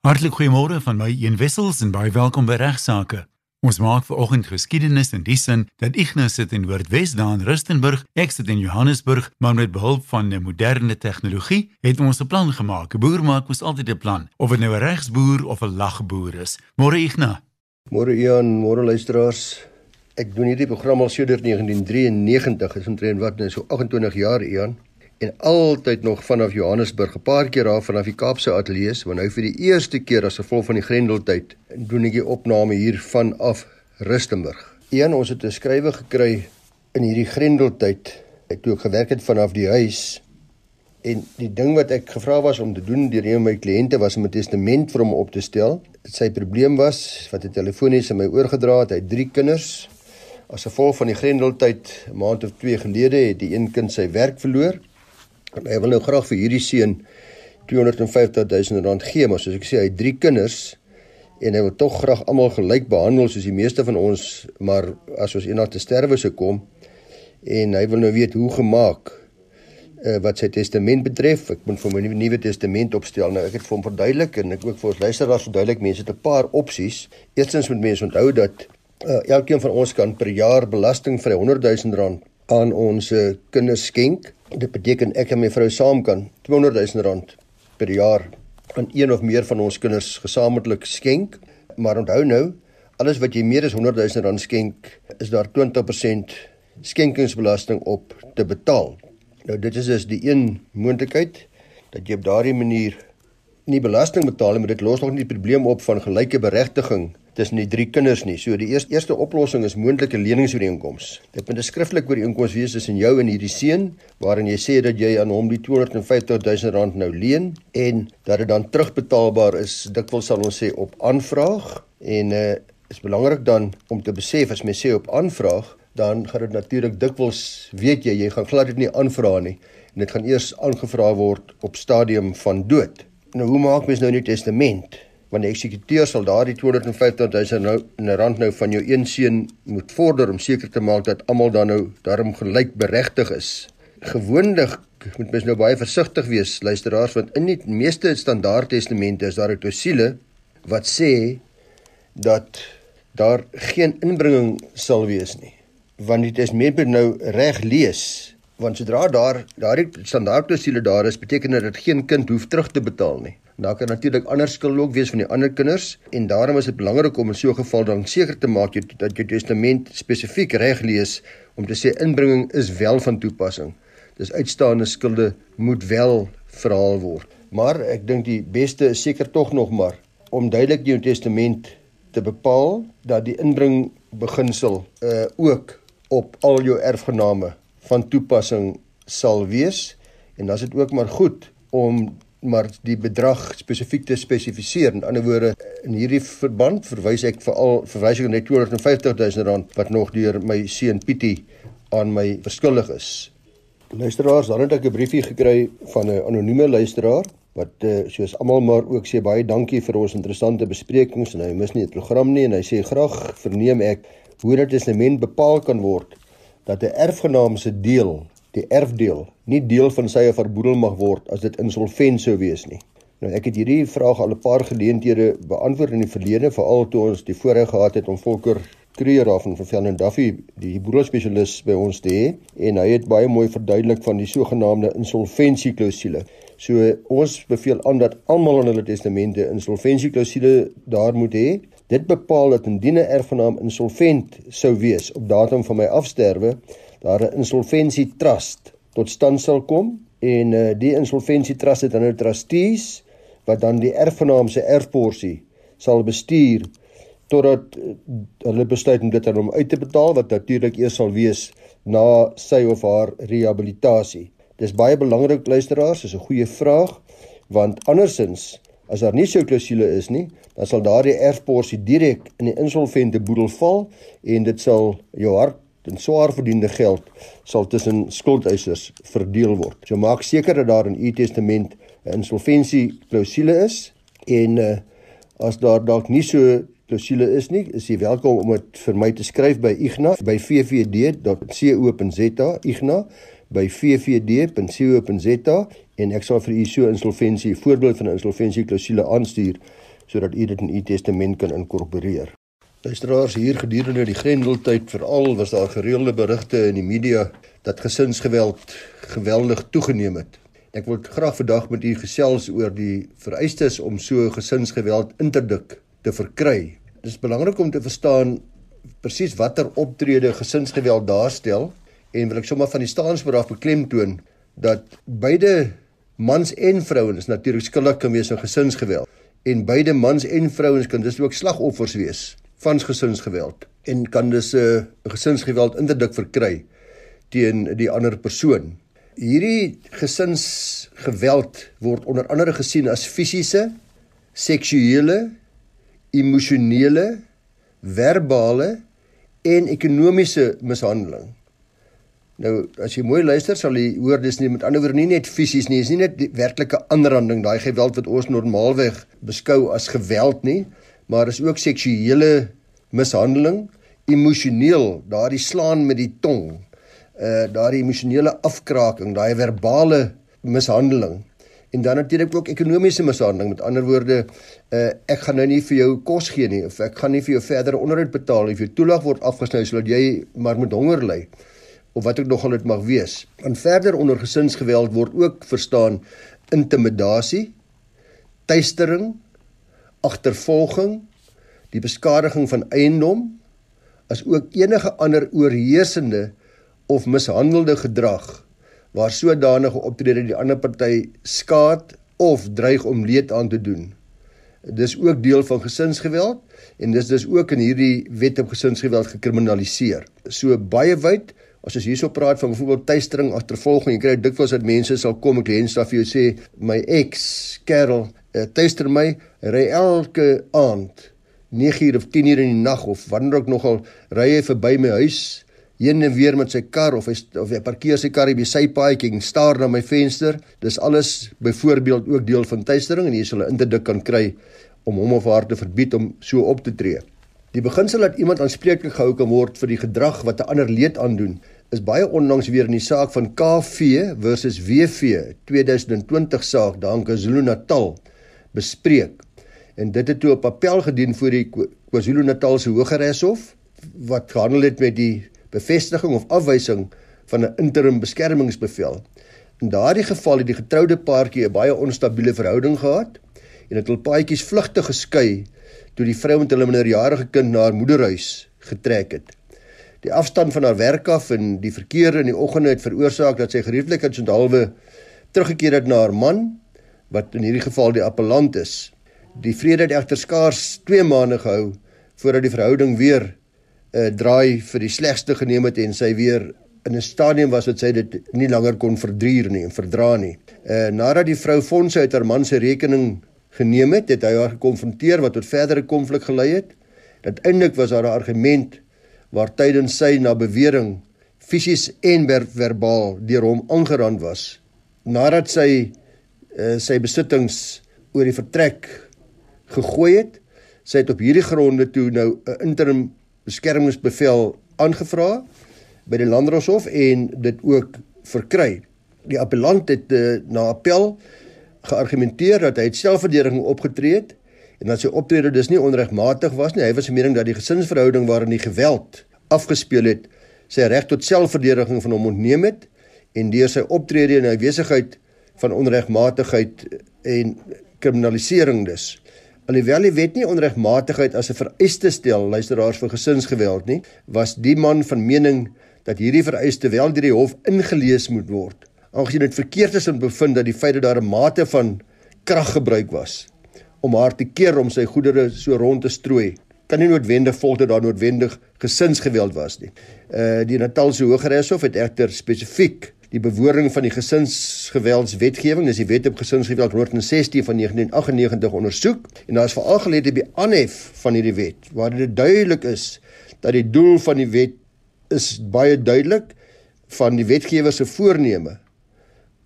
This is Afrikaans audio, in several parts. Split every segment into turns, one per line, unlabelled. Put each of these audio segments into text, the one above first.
Hartlik goeiemôre van my een wissels en baie welkom by regsaake. Ons maak ver oggend geskiedenis in die sin dat Ignas sit in Noordwes daar in Rustenburg, ek sit in Johannesburg, maar met behulp van 'n moderne tegnologie het ons 'n plan gemaak. 'n Boer maak mos altyd 'n plan, of dit nou 'n regsboer of 'n lagboer is. Môre Ignas.
Môre Ian, môre luisteraars. Ek doen hierdie program al sedert 1993, is omtrent wat nou so 28 jaar Ian en altyd nog vanaf Johannesburg, 'n paar keer daar vanaf die Kaapse ateljee, want nou vir die eerste keer as gevolg van die Grendeltyd doen ek die opname hier vanaf Rustenburg. Een ons het 'n skrywe gekry in hierdie Grendeltyd ek gewerk het vanaf die huis en die ding wat ek gevra was om te doen deur een my kliënte was om 'n testament vir hom op te stel. Sy probleem was wat hy telefonies aan my oorgedra het, hy het drie kinders. As gevolg van die Grendeltyd 'n maand of 2 gelede het die een kind sy werk verloor En hy wil nou graag vir hierdie seun 250 000 rand gee, maar soos ek sê, hy het drie kinders en hy wil tog graag almal gelyk behandel soos die meeste van ons, maar as ons eendag te sterwe sou kom en hy wil nou weet hoe gemaak uh, wat sy testament betref. Ek moet vir my nuwe testament opstel. Nou ek het vir hom verduidelik en ek ook vir ons luisteraars verduidelik mense het 'n paar opsies. Eerstens moet mense onthou dat uh, elkeen van ons kan per jaar belasting vir 100 000 rand aan ons uh, kinders skenk. Dit beteken ek en my vrou saam kan 200 000 rand per jaar aan een of meer van ons kinders gesamentlik skenk. Maar onthou nou, alles wat jy meer as 100 000 rand skenk, is daar 20% skenkingsbelasting op te betaal. Nou dit is dus die een moontlikheid dat jy op daardie manier nie belasting betaal nie, maar dit los nog nie die probleem op van gelyke beregting tussen die drie kinders nie. So die eerste eerste oplossing is moontlike leningsooreenkoms. Dit moet 'n skriftelike ooreenkoms wees tussen jou en hierdie seun waarin jy sê dat jy aan hom die 250 000 rand nou leen en dat dit dan terugbetaalbaar is. Dikwels sal ons sê op aanvraag en uh is belangrik dan om te besef as mens sê op aanvraag dan gaan dit natuurlik dikwels weet jy jy gaan glad dit nie aanvra nie en dit gaan eers aangevra word op stadium van dood. Nou hoe maak mens nou 'n testament? Want die eksekuteur sal daardie 250 000 nou rand nou van jou een seun moet vorder om seker te maak dat almal dan nou daarom gelyk beregtig is. Gewoonlik moet mens nou baie versigtig wees luisteraars want in die meeste standaard testamente is daar 'n klousule wat sê dat daar geen inbringing sal wees nie. Want dit is meer nou reg lees want sodra daar daardie standaard klousule daar is beteken dit dat geen kind hoef terug te betaal nie. Daar kan natuurlik ander skuld ook wees van die ander kinders en daarom is dit belangrik om in so 'n geval dan seker te maak jy, dat jou testament spesifiek reg lees om te sê inbringing is wel van toepassing. Dis uitstaande skulde moet wel verhaal word. Maar ek dink die beste is seker tog nog maar om duidelik jou testament te bepaal dat die inbring beginsel uh ook op al jou erfgename van toepassing sal wees en dan is dit ook maar goed om maar die bedrag spesifiek te spesifiseer. In ander woorde, in hierdie verband verwys ek veral verwys ek net 250 000 rand wat nog deur my seun Pietie aan my verskuldig is. Luisteraars, dan het ek 'n briefie gekry van 'n anonieme luisteraar wat uh, soos almal maar ook sê baie dankie vir ons interessante besprekings en hy mis nie die program nie en hy sê graag verneem ek hoe dit testament bepaal kan word dat 'n erfgenaam se deel die erfdeel nie deel van sy of haar boedel mag word as dit insolvent sou wees nie. Nou ek het hierdie vraag al 'n paar geleenthede beantwoord in die verlede, veral toe ons die voorreg gehad het om Volker Kreer af van Velden Duffy, die boedelspesialis by ons te hê en hy het baie mooi verduidelik van die sogenaamde insolventieklausule. So ons beveel aan dat almal in hulle testamente insolventieklausule daar moet hê. Dit bepaal dat indien 'n erfgenaam insolvent sou wees op datum van my afsterwe, daar 'n insolventie trust tot stand sal kom en uh, die insolventie trust het dan nou trustees wat dan die erfgenaam se erfporsie sal bestuur totdat uh, hulle besluit om dit aan hom uit te betaal wat natuurlik eers sal wees na sy of haar rehabilitasie. Dis baie belangrik luisteraars, dis 'n goeie vraag want andersins as daar nie so 'n klousule is nie, dan sal daardie erfporsie direk in die insolvente boedel val en dit sal jou hart en swaar verdiende geld sal tussen skuldeisers verdeel word. So maak seker dat daar in u testament 'n insolventie klousule is en uh, as daar dalk nie so klousule is nie, is jy welkom om dit vir my te skryf by Igna by vvd.co.za Igna by vvd.co.za en ek sal vir u so insolventie voorbeeld van 'n insolventie klousule aanstuur sodat u dit in u testament kan inkorporeer. Luisteraars hier gedurende die Grendeltyd veral was daar gereelde berigte in die media dat gesinsgeweld geweldig toegeneem het. Ek wil graag vandag met u gesels oor die vereistes om so gesinsgeweld in te verkry. Dit is belangrik om te verstaan presies watter optrede gesinsgeweld daarstel en wil ek sommer van die staansberaad beklemtoon dat beide mans en vrouens natuurlik skuldig kan wees aan gesinsgeweld en beide mans en vrouens kan dus ook slagoffers wees van gesinsgeweld en kan dus 'n uh, gesinsgeweld interdik verkry teen die ander persoon. Hierdie gesinsgeweld word onder andere gesien as fisiese, seksuele, emosionele, verbale en ekonomiese mishandeling. Nou as jy mooi luister sal jy hoor dis nie met ander woorde nie net fisies nie, is nie net die werklike aanranding, daai geweld wat ons normaalweg beskou as geweld nie, maar is ook seksuele mishandeling, emosioneel, daardie slaan met die tong, uh daardie emosionele afkraking, daai verbale mishandeling en dan natuurlik ook ekonomiese mishandeling. Met ander woorde, uh ek gaan nou nie vir jou kos gee nie of ek gaan nie vir jou verdere onderhoud betaal nie, of jou toelaag word afgesny sodat jy maar met honger ly of wat ook nogal dit mag wees. En verder onder gesinsgeweld word ook verstaan intimidasie, tuistering, agtervolging, die beskadiging van eiendom as ook enige ander oorheersende of mishandelde gedrag waar sodanige optrede die ander party skaad of dreig om leed aan te doen. Dis ook deel van gesinsgeweld en dis dis ook in hierdie wet op gesinsgeweld gekriminaliseer. So baie wyd As ons hierso praat van byvoorbeeld tuistering, agtervolging, jy kry dikwels dat mense sal kom ek lens af vir jou sê my ex, Karel, uh, tuister my, ry elke aand 9 uur of 10 uur in die nag of wanneer ook nogal ry hy verby my huis heen en weer met sy kar of hy of hy parkeer sy kar by sy paadjie en staar na my venster. Dis alles byvoorbeeld ook deel van tuistering en jy sal 'n interdik kan kry om hom of haar te verbied om so op te tree. Die beginsel dat iemand aanspreeklik gehou kan word vir die gedrag wat 'n ander leed aandoen, is baie onlangs weer in die saak van KV versus WV 2020 saak daar in KwaZulu-Natal bespreek. En dit het toe op appel gedien voor die KwaZulu-Natal se Hooggeregshof wat gehandel het met die bevestiging of afwysing van 'n interim beskermingsbevel. In daardie geval het die getroude paartjie 'n baie onstabiele verhouding gehad en het hul paadjies vlugtig geskei toe die vrou met hulle minderjarige kind na haar moederhuis getrek het. Die afstand van haar werk af en die verkeer in die oggende het veroorsaak dat sy gerieflik het sonthalwe teruggekeer het na haar man wat in hierdie geval die appellant is. Die vrede het egter skaars 2 maande gehou voordat die verhouding weer 'n uh, eh, draai vir die slegste geneem het en sy weer in 'n stadium was wat sy dit nie langer kon verduur nie en verdra nie. Uh nadat die vrou fondse uit haar man se rekening geneem het, het hy haar gekonfronteer wat tot verdere konflik gelei het. Uiteindelik was haar argument waar tydens sy na bewering fisies en ver verbaal deur hom aangerand was. Nadat sy uh, sy besittings oor die vertrek gegooi het, sy het op hierdie gronde toe nou 'n interim beskermingsbevel aangevra by die Landdroshof en dit ook verkry. Die appellant het uh, na appel geargumenteer dat hy het selfverdediging opgetree het en dat sy optrede dus nie onregmatig was nie. Hy was die mening dat die gesinsverhouding waarin die geweld afgespeel het, sy reg tot selfverdediging van hom ontneem het en deur sy optrede in hy besigheid van onregmatigheid en kriminalisering dus. Alhoewel die wet nie onregmatigheid as 'n vereiste stel luisteraars vir gesinsgeweld nie, was die man van mening dat hierdie vereiste wel deur die hof ingelees moet word aangesien dit verkeerd is om bevind dat die feit dat daar 'n mate van krag gebruik was om haar te keer om sy goedere so rond te strooi kan nie noodwendig volg dat daar noodwendig gesinsgeweld was nie. Uh die Natalse Hooggeregshof het egter spesifiek die bewoording van die gesinsgeweldswetgewing, dis die Wet op Gesinsgeweld 116 van 1998 ondersoek en daar is veral gelede by aanhef van hierdie wet waar dit duidelik is dat die doel van die wet is baie duidelik van die wetgewer se voorneme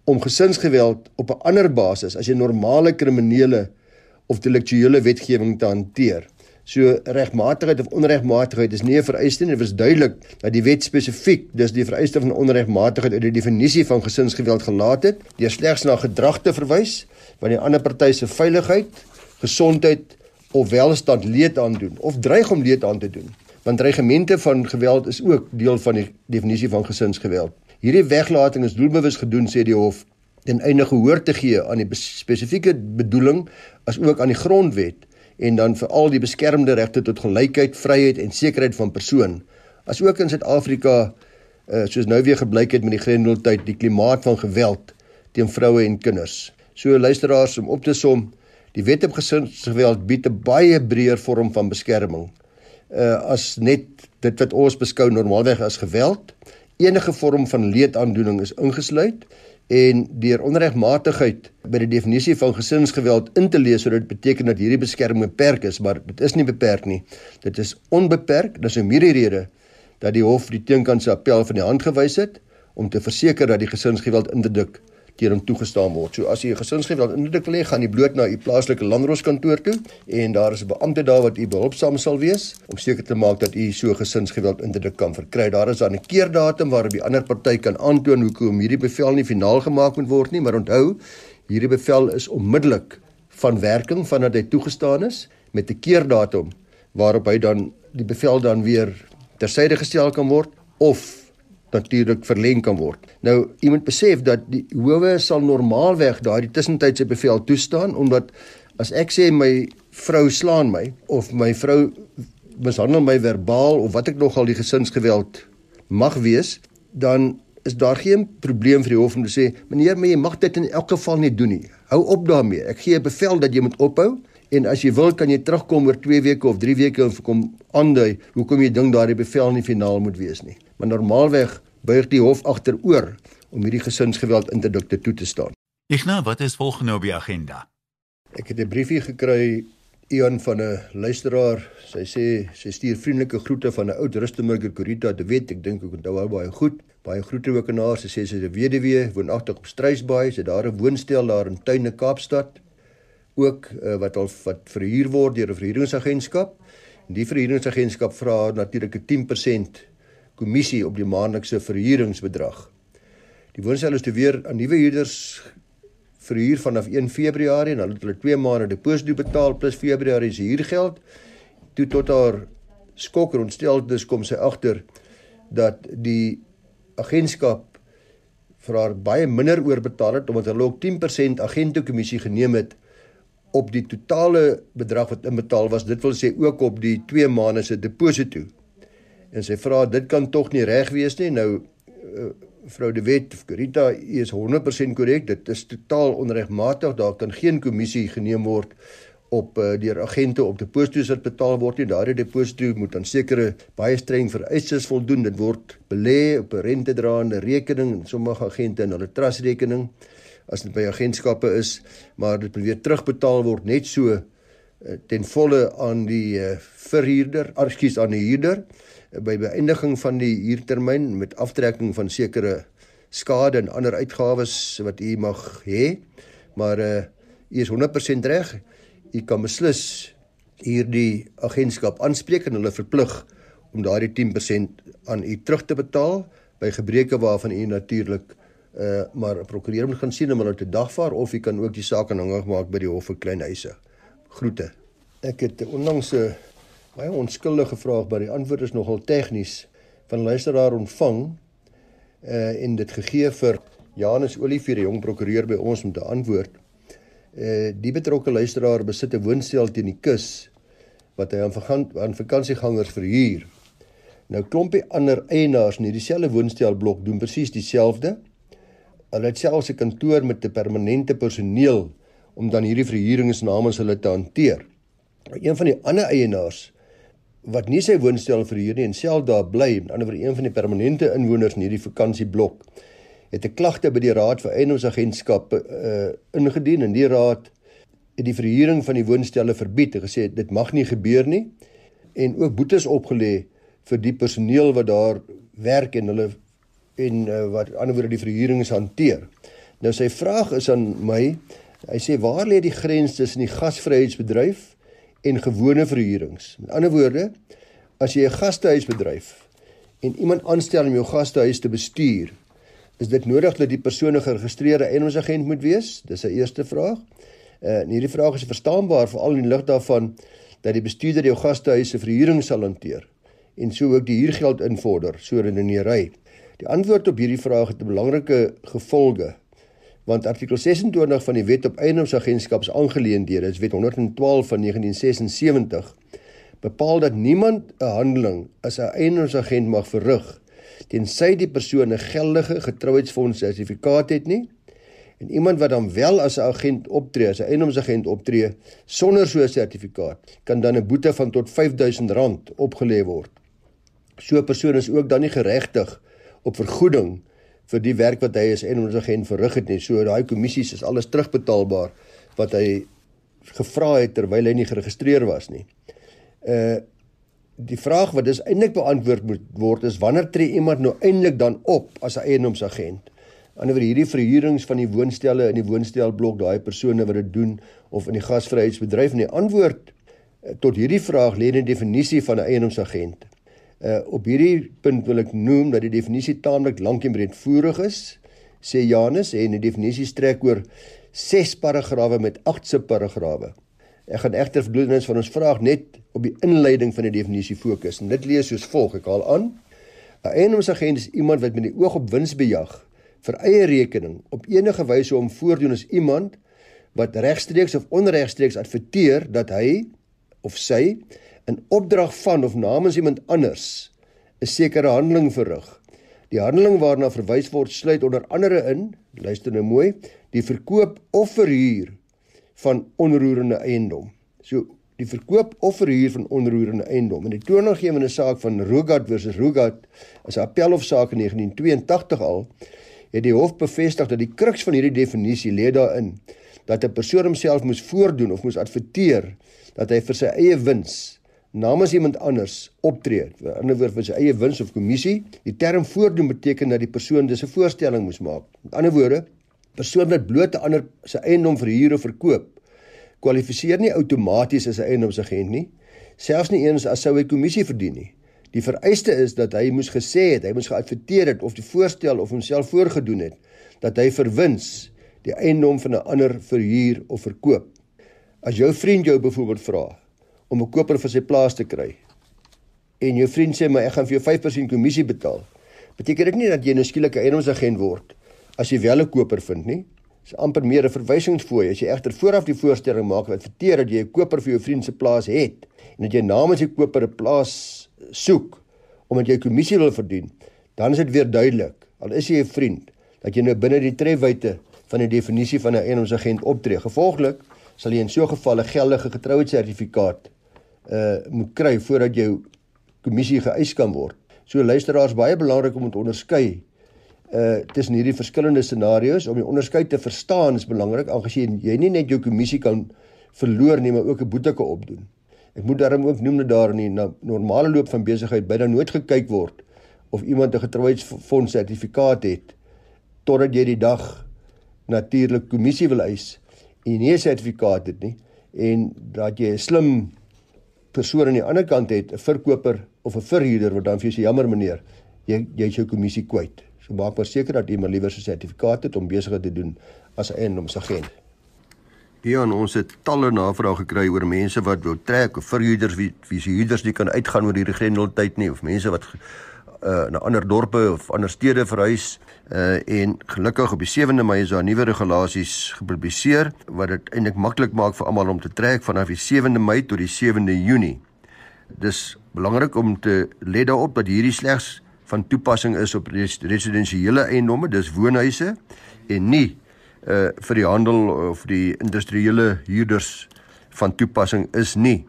om gesinsgeweld op 'n ander basis as 'n normale kriminele of intellektuele wetgewing te hanteer. So regmatigheid of onregmatigheid is nie 'n vereiste nie. Dit is duidelik dat die wet spesifiek dis die vereiste van onregmatigheid uit die definisie van gesinsgeweld gelaat het, deur slegs na gedrag te verwys wat die ander party se veiligheid, gesondheid of welstand leed aandoen of dreig om leed aan te doen. Want dreigemente van geweld is ook deel van die definisie van gesinsgeweld. Hierdie weglating is doelbewus gedoen sê die hof ten einde gehoor te gee aan die spesifieke bedoeling as ook aan die grondwet en dan veral die beskermde regte tot gelykheid, vryheid en sekerheid van persoon. As ook in Suid-Afrika uh, soos nou weer gebleik het met die Grendeltyd die klimaat van geweld teen vroue en kinders. So luisteraars om op te som, die wet op gesinsgeweld bied 'n baie breër vorm van beskerming. Uh as net dit wat ons beskou normaalweg as geweld, enige vorm van leedaandoening is ingesluit en deur onregmatigheid by die definisie van gesinsgeweld in te lees sodat dit beteken dat hierdie beskerming beperk is, maar dit is nie beperk nie. Dit is onbeperk. Dis 'n hierdie rede dat die hof die teenkant se appel van die hand gewys het om te verseker dat die gesinsgeweld interduk teen hom toegestaan word. So as jy 'n gesinsgeweld interduk lê, gaan jy bloot na u plaaslike landroskantoor toe en daar is 'n beampte daar wat u behulpsaam sal wees om seker te maak dat u so gesinsgeweld interduk kan verkry. Daar is dan 'n keerdatum waarop die ander party kan aantoon hoekom hierdie bevel nie finaal gemaak moet word nie, maar onthou, hierdie bevel is onmiddellik van werking vandat hy toegestaan is met 'n keerdatum waarop hy dan die bevel dan weer tersyde gestel kan word of natuurlik verleng kan word. Nou, jy moet besef dat die howe sal normaalweg daardie tussentydse bevel toestaan omdat as ek sê my vrou slaan my of my vrou mishandel my verbaal of wat ek nogal die gesinsgeweld mag wees, dan is daar geen probleem vir die hof om te sê meneer, maar jy mag dit in elk geval nie doen nie. Hou op daarmee. Ek gee 'n bevel dat jy moet ophou en as jy wil kan jy terugkom oor 2 weke of 3 weke en kom aandui hoekom jy dink daardie bevel nie finaal moet wees nie. Maar normaalweg buig die hof agteroor om hierdie gesinsgeweld interdikte toe te staan.
Nou, wat is volgende op die agenda?
Ek het 'n briefie gekry een van 'n luisteraar. Sy sê sy stuur vriendelike groete van 'n oud Rustenburger Corita te weet. Ek dink ek onthou haar baie goed. Baie groete ook aan haar. Sy sê sy is 'n weduwee, woonagtig op Struisbaai. Sy het daar 'n woonstel daar in Tuine Kaapstad ook uh, wat al wat verhuur word deur 'n verhuuringsagentskap. En die verhuuringsagentskap vra natuurlik 'n 10% kommissie op die maandelikse verhuuringsbedrag. Die woonstel is te weer aan nuwe huurders verhuur vanaf 1 Februarie en hulle het hulle 2 maande deposito betaal plus Februarie se huurgeld. Toe tot haar skok en ontsteltenis kom sy agter dat die agentskap vir haar baie minder oorbetaal het omdat hulle ook 10% agentekommissie geneem het op die totale bedrag wat inbetaal was, dit wil sê ook op die 2 maande se deposito. En sy vra dit kan tog nie reg wees nie. Nou uh, vrou De Wet of Rita is 100% korrek. Dit is totaal onregmatig. Daar kan geen kommissie geneem word op uh, deur agente op deposito's wat betaal word nie. Daardie deposito moet aan sekere baie streng vereistes voldoen. Dit word belê op 'n rentedraende rekening en sommige agente in hulle trustrekening as dit by agentskappe is, maar dit moet weer terugbetaal word net so uh, ten volle aan die uh, verhuurder, ekskuus aan die huurder by beëindiging van die huurtermyn met aftrekking van sekere skade en ander uitgawes wat u mag hê. Maar uh u is 100% reg. U kan beslis hierdie agentskap aanspreek en hulle verplig om daardie 10% aan u terug te betaal by gebreke waarvan u natuurlik uh maar prokureur moet gaan sien om hulle te dagvaar of jy kan ook die saak aanhangig maak by die hof vir klein eise. Groete. Ek het onlangs 'n baie onskuldige vraag, maar die antwoord is nogal tegnies van luisteraar ontvang uh en dit gegee vir Janus Olivier, die jong prokureur by ons om te antwoord. Uh die betrokke luisteraar besit 'n woonstel teen die kus wat hy aan aan vakansiegangers verhuur. Nou klompie ander eienaars in dieselfde woonstelblok doen presies dieselfde. Hulle het selfs 'n kantoor met 'n permanente personeel om dan hierdie verhuurings namens hulle te hanteer. Een van die ander eienaars wat nie sy woonstel verhuur nie en self daar bly, aan die ander wyse een van die permanente inwoners in hierdie vakansieblok, het 'n klagte by die Raad vir Eienaarsagentskappe uh, ingedien en die raad het die verhuuring van die woonstelle verbied en gesê dit mag nie gebeur nie en ook boetes opgelê vir die personeel wat daar werk en hulle en uh, wat ander woorde die verhuurings hanteer. Nou sy vraag is aan my, hy sê waar lê die grens tussen die gasvryheidsbedryf en gewone verhuurings. Met ander woorde, as jy 'n gastehuisbedryf en iemand aanstel om jou gastehuis te bestuur, is dit nodig dat die persoon 'n geregistreerde eienaarsagent moet wees? Dis 'n eerste vraag. Uh, en hierdie vraag is verstaanbaar veral in die lig daarvan dat die bestuurder jou gastehuis se verhuuring sal hanteer en sou ook die huurgeld invorder so redeneery. Die antwoord op hierdie vraag het 'n belangrike gevolge want artikel 26 van die Wet op Eiendomsagentskaps aangeleenthede, is Wet 112 van 1976, bepaal dat niemand 'n handeling as 'n eiendomsagent mag verrig tensy die persoon 'n geldige getrouheidsfonds sertifikaat het nie en iemand wat dan wel as 'n agent optree, as 'n eiendomsagent optree sonder so 'n sertifikaat, kan dan 'n boete van tot R5000 opgelê word. So 'n persoon is ook dan nie geregtig op vergoeding vir die werk wat hy as eiendomsagent verrig het nie. So daai kommissies is alles terugbetaalbaar wat hy gevra het terwyl hy nie geregistreer was nie. Uh die vraag wat dus eintlik beantwoord moet word is wanneer tree iemand nou eintlik dan op as 'n eiendomsagent? Anderswoer hierdie verhuurings van die woonstelle in die woonstelblok, daai persone wat dit doen of in die gasvryheidsbedryf en die antwoord uh, tot hierdie vraag lê in die definisie van 'n eiendomsagent. Uh op hierdie punt wil ek noem dat die definisie taamlik lank en breedvoerig is, sê Janus en die definisie strek oor 6 paragrawe met 8 subparagrawe. Ek gaan egter verdoelings van ons vraag net op die inleiding van die definisie fokus. En dit lees soos volg: Ek haal aan: 'n Eiendomsagent is iemand wat met die oog op wins bejag vir eie rekening op enige wyse om voordoen as iemand wat regstreeks of onregstreeks adverteer dat hy of sy in opdrag van of namens iemand anders 'n sekere handeling verrig. Die handeling waarna verwys word sluit onder andere in, luister nou mooi, die verkoop of verhuur van onroerende eiendom. So die verkoop of verhuur van onroerende eiendom. In die toonaangewende saak van Rogat versus Rogat as 'n appelhofsaak in 1982 al het die hof bevestig dat die kruks van hierdie definisie lê daarin dat 'n persoon homself moes voordoen of moes adverteer dat hy vir sy eie wins namens iemand anders optree. In 'n ander woord vir sy eie wins of kommissie. Die term voordoen beteken dat die persoon dis 'n voorstelling moes maak. Met ander woorde, persoon wat bloot 'n ander se eiendom verhuur of verkoop, kwalifiseer nie outomaties as 'n eiendomsagent nie, selfs nie eens as sou hy kommissie verdien nie. Die vereiste is dat hy moes gesê het, hy moes geadverteer het of die voorstel of homself voorgedoen het dat hy verwins die eiendom van 'n ander verhuur of verkoop. As jou vriend jou byvoorbeeld vra om 'n koper vir sy plaas te kry en jou vriend sê maar ek gaan vir jou 5% kommissie betaal, beteken dit nie dat jy nou skielik 'n eiendomsagent word as jy wel 'n koper vind nie. Dit is amper meer 'n verwysingsfooi as jy egter vooraf die voorstelling maak wat verteer dat jy 'n koper vir jou vriend se plaas het en dat jy namens die koper 'n plaas soek omdat jy kommissie wil verdien, dan is dit weer duidelik. Al is jy 'n vriend, dat jy nou binne die trefwyte van die definisie van 'n eiendomsagent optree. Gevolglik sal jy in so 'n geval 'n geldige getrouheidsertifikaat uh moet kry voordat jou kommissie geëis kan word. So luisteraars baie belangrik om te onderskei uh tussen hierdie verskillende scenario's om die onderskeid te verstaan is belangrik aangesien jy nie net jou kommissie kan verloor nie maar ook 'n boete kan opdoen. Ek moet daarom ook noem dat daar in die normale loop van besigheid byna nooit gekyk word of iemand 'n getrouheidsfonds sertifikaat het totdat jy die dag natuurlik kommissie wil eis en nie 'n sertifikaat het nie en dat jy 'n slim persoon aan die ander kant het, 'n verkoper of 'n verhuurder wat dan vir jou sê jammer meneer, jy jy jou kommissie kwyt. So maak maar seker dat jy maar liewer 'n sertifikaat het om besigheid te doen as 'n eiendomsagent.
Ja, ons het talle navrae gekry oor mense wat wou trek of verhuurders wie wie se huurders nie kan uitgaan oor hierdie grendeltyd nie of mense wat uh na ander dorpe of ander stede verhuis uh en gelukkig op die 7de Mei is daar nuwe regulasies gepubliseer wat dit eintlik maklik maak vir almal om te trek vanaf die 7de Mei tot die 7de Junie. Dis belangrik om te let daarop dat hierdie slegs van toepassing is op residensiële eiendomme, dis woonhuise en nie uh vir die handel of die industriële huurders van toepassing is nie.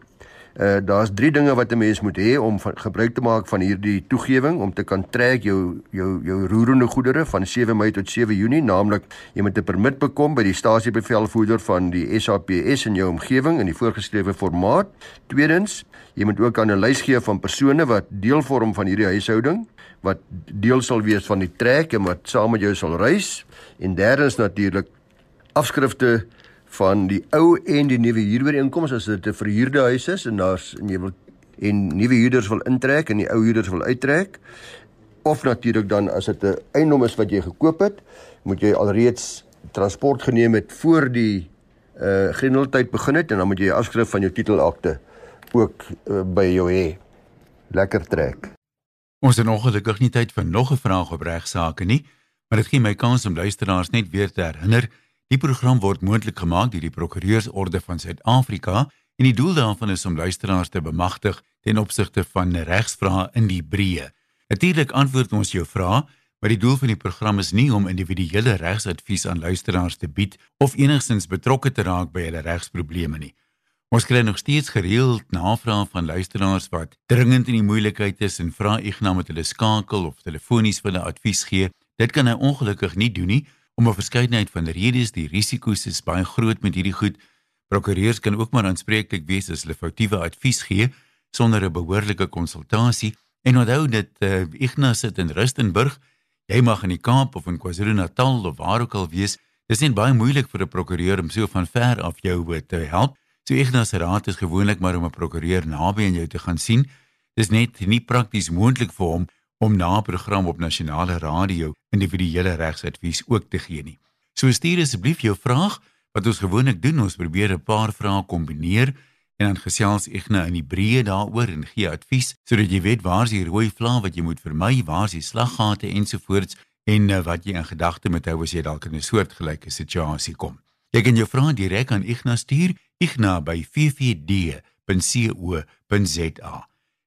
Uh daar's drie dinge wat 'n mens moet hê om van, gebruik te maak van hierdie toegewing om te kan trek jou jou jou roerende goedere van 7 Mei tot 7 Junie, naamlik jy moet 'n permit bekom by die stasiebevelvoerder van die SAPS in jou omgewing in die voorgeskrewe formaat. Tweedens, jy moet ook aan 'n lys gee van persone wat deel vorm van hierdie huishouding wat deel sal wees van die trek en wat saam met jou sal reis en derdens natuurlik afskrifte van die ou en die nuwe huurooreenkoms as dit 'n verhuurde huis is en daar's en jy wil en nuwe huurders wil intrek en die ou huurders wil uittrek of natuurlik dan as dit 'n eiendom is wat jy gekoop het, moet jy alreeds transport geneem het voor die uh grendeltyd begin het en dan moet jy 'n afskrif van jou titelakte ook uh, by jou hê. Lekker trek.
Ons het nog gelukkig nie tyd vir nog 'n vraag op regsaake nie, maar dit gee my kans om luisteraars net weer te herinner, die program word moontlik gemaak deur die Prokureursorde van Suid-Afrika en die doel daarvan is om luisteraars te bemagtig ten opsigte van regsvrae in die breë. Natuurlik antwoord ons jou vrae, maar die doel van die program is nie om individuele regsadvies aan luisteraars te bied of enigstens betrokke te raak by hulle regsprobleme nie. Ons kry nog steeds gereeld navrae van luisteraars wat dringend in die moeilikheid is en vra Ignas met hulle skakel of telefonies vir 'n advies gee. Dit kan hy ongelukkig nie doen nie om 'n verskeidenheid van redes. Die risiko's is baie groot met hierdie goed. Prokureurs kan ook maar aanspreeklik wees as hulle foutiewe advies gee sonder 'n behoorlike konsultasie. En onthou dit uh, Ignas sit in Rustenburg. Jy mag in die Kaap of in KwaZulu-Natal of waar ook al wees. Dit is net baie moeilik vir 'n prokureur om so van ver af jou te help. So Ignas se raad is gewoonlik maar om 'n prokureur naby aan jou te gaan sien. Dis net nie prakties moontlik vir hom om na 'n program op nasionale radio individuele regsadvies ook te gee nie. So stuur asseblief jou vraag wat ons gewoonlik doen, ons probeer 'n paar vrae kombineer en dan gesels Ignas in die breë daaroor en gee advies sodat jy weet waar is die rooi vlae wat jy moet vermy, waar is die slaggate ensovoorts en uh, wat jy in gedagte moet hou as jy dalk in 'n soortgelyke situasie kom. Jy kan jou vrae direk aan Ignas stuur igna by ffd.co.za.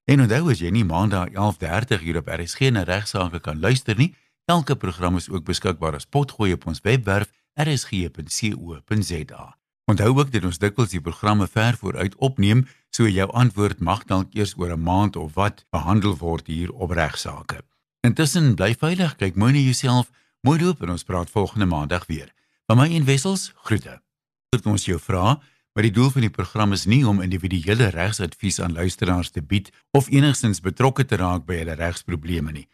En onthou as jy nie maandag 11:30 hier op RSG na regsaake kan luister nie, elke program is ook beskikbaar as potgooi op ons webwerf rsg.co.za. Onthou ook dat ons dikwels die programme ver vooruit opneem, so jou antwoord mag dalk eers oor 'n maand of wat behandel word hier op regsaake. Intussen bly veilig, kyk mooi na jouself, mooi loop en ons praat volgende maandag weer. Van my en Wessels, groete. Tot ons jou vra maar die doel van die program is nie om individuele regsadvies aan luisteraars te bied of enigstens betrokke te raak by hulle regsprobleme nie.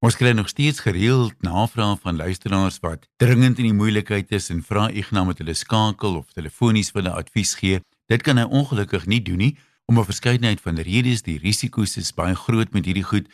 Ons kry nog steeds gereeld navrae van luisteraars wat dringend in die moeilikheid is en vra Ignas met hulle skakel of telefonies vir 'n advies gee. Dit kan hy ongelukkig nie doen nie om 'n verskeidenheid van redes, die risiko's is baie groot met hierdie goed.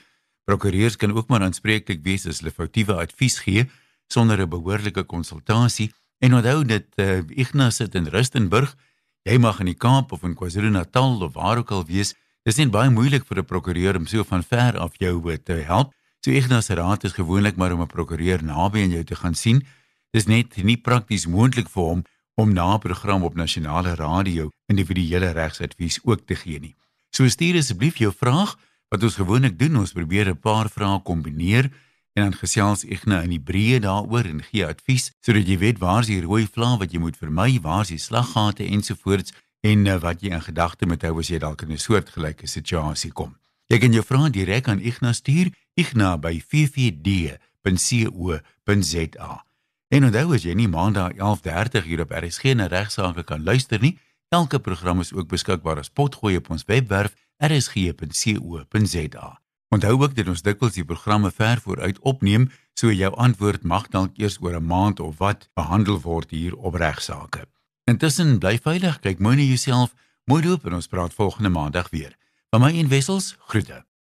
Prokureurs kan ook maar aanspreeklik wees as hulle foutiewe advies gee sonder 'n behoorlike konsultasie. En onthou dit uh, Ignas sit in Rustenburg Jy mag in die Kaap of in KwaZulu-Natal of waar ook al wees. Dis net baie moeilik vir 'n prokureur om so van ver af jou te help. So Ignas se raad is gewoonlik maar om 'n prokureur naby aan jou te gaan sien. Dis net nie prakties moontlik vir hom om na 'n program op nasionale radio individuele regsadvies ook te gee nie. So stuur asseblief jou vraag wat ons gewoonlik doen, ons probeer 'n paar vrae kombineer en dan gesels Ignas in die breë daaroor en gee advies sodat jy weet waar is die rooi vlae wat jy moet vermy, waar is die slaggate ensovoorts en uh, wat jy in gedagte moet hou as jy dalk in 'n soortgelyke situasie kom. Jy kan jou vrae direk aan Ignas stuur, Ignas by ffd.co.za. En onthou as jy nie maandag 11:30 hier op RSG na regsaake kan luister nie, elke program is ook beskikbaar as potgooi op ons webwerf rsg.co.za. Onthou ook dat ons dikwels die programme ver vooruit opneem, so jou antwoord mag dalk eers oor 'n maand of wat behandel word hier op regsaake. Intussen bly veilig, kyk mooi na jouself, mooi loop en ons praat volgende maandag weer. Van my en Wessels, groete.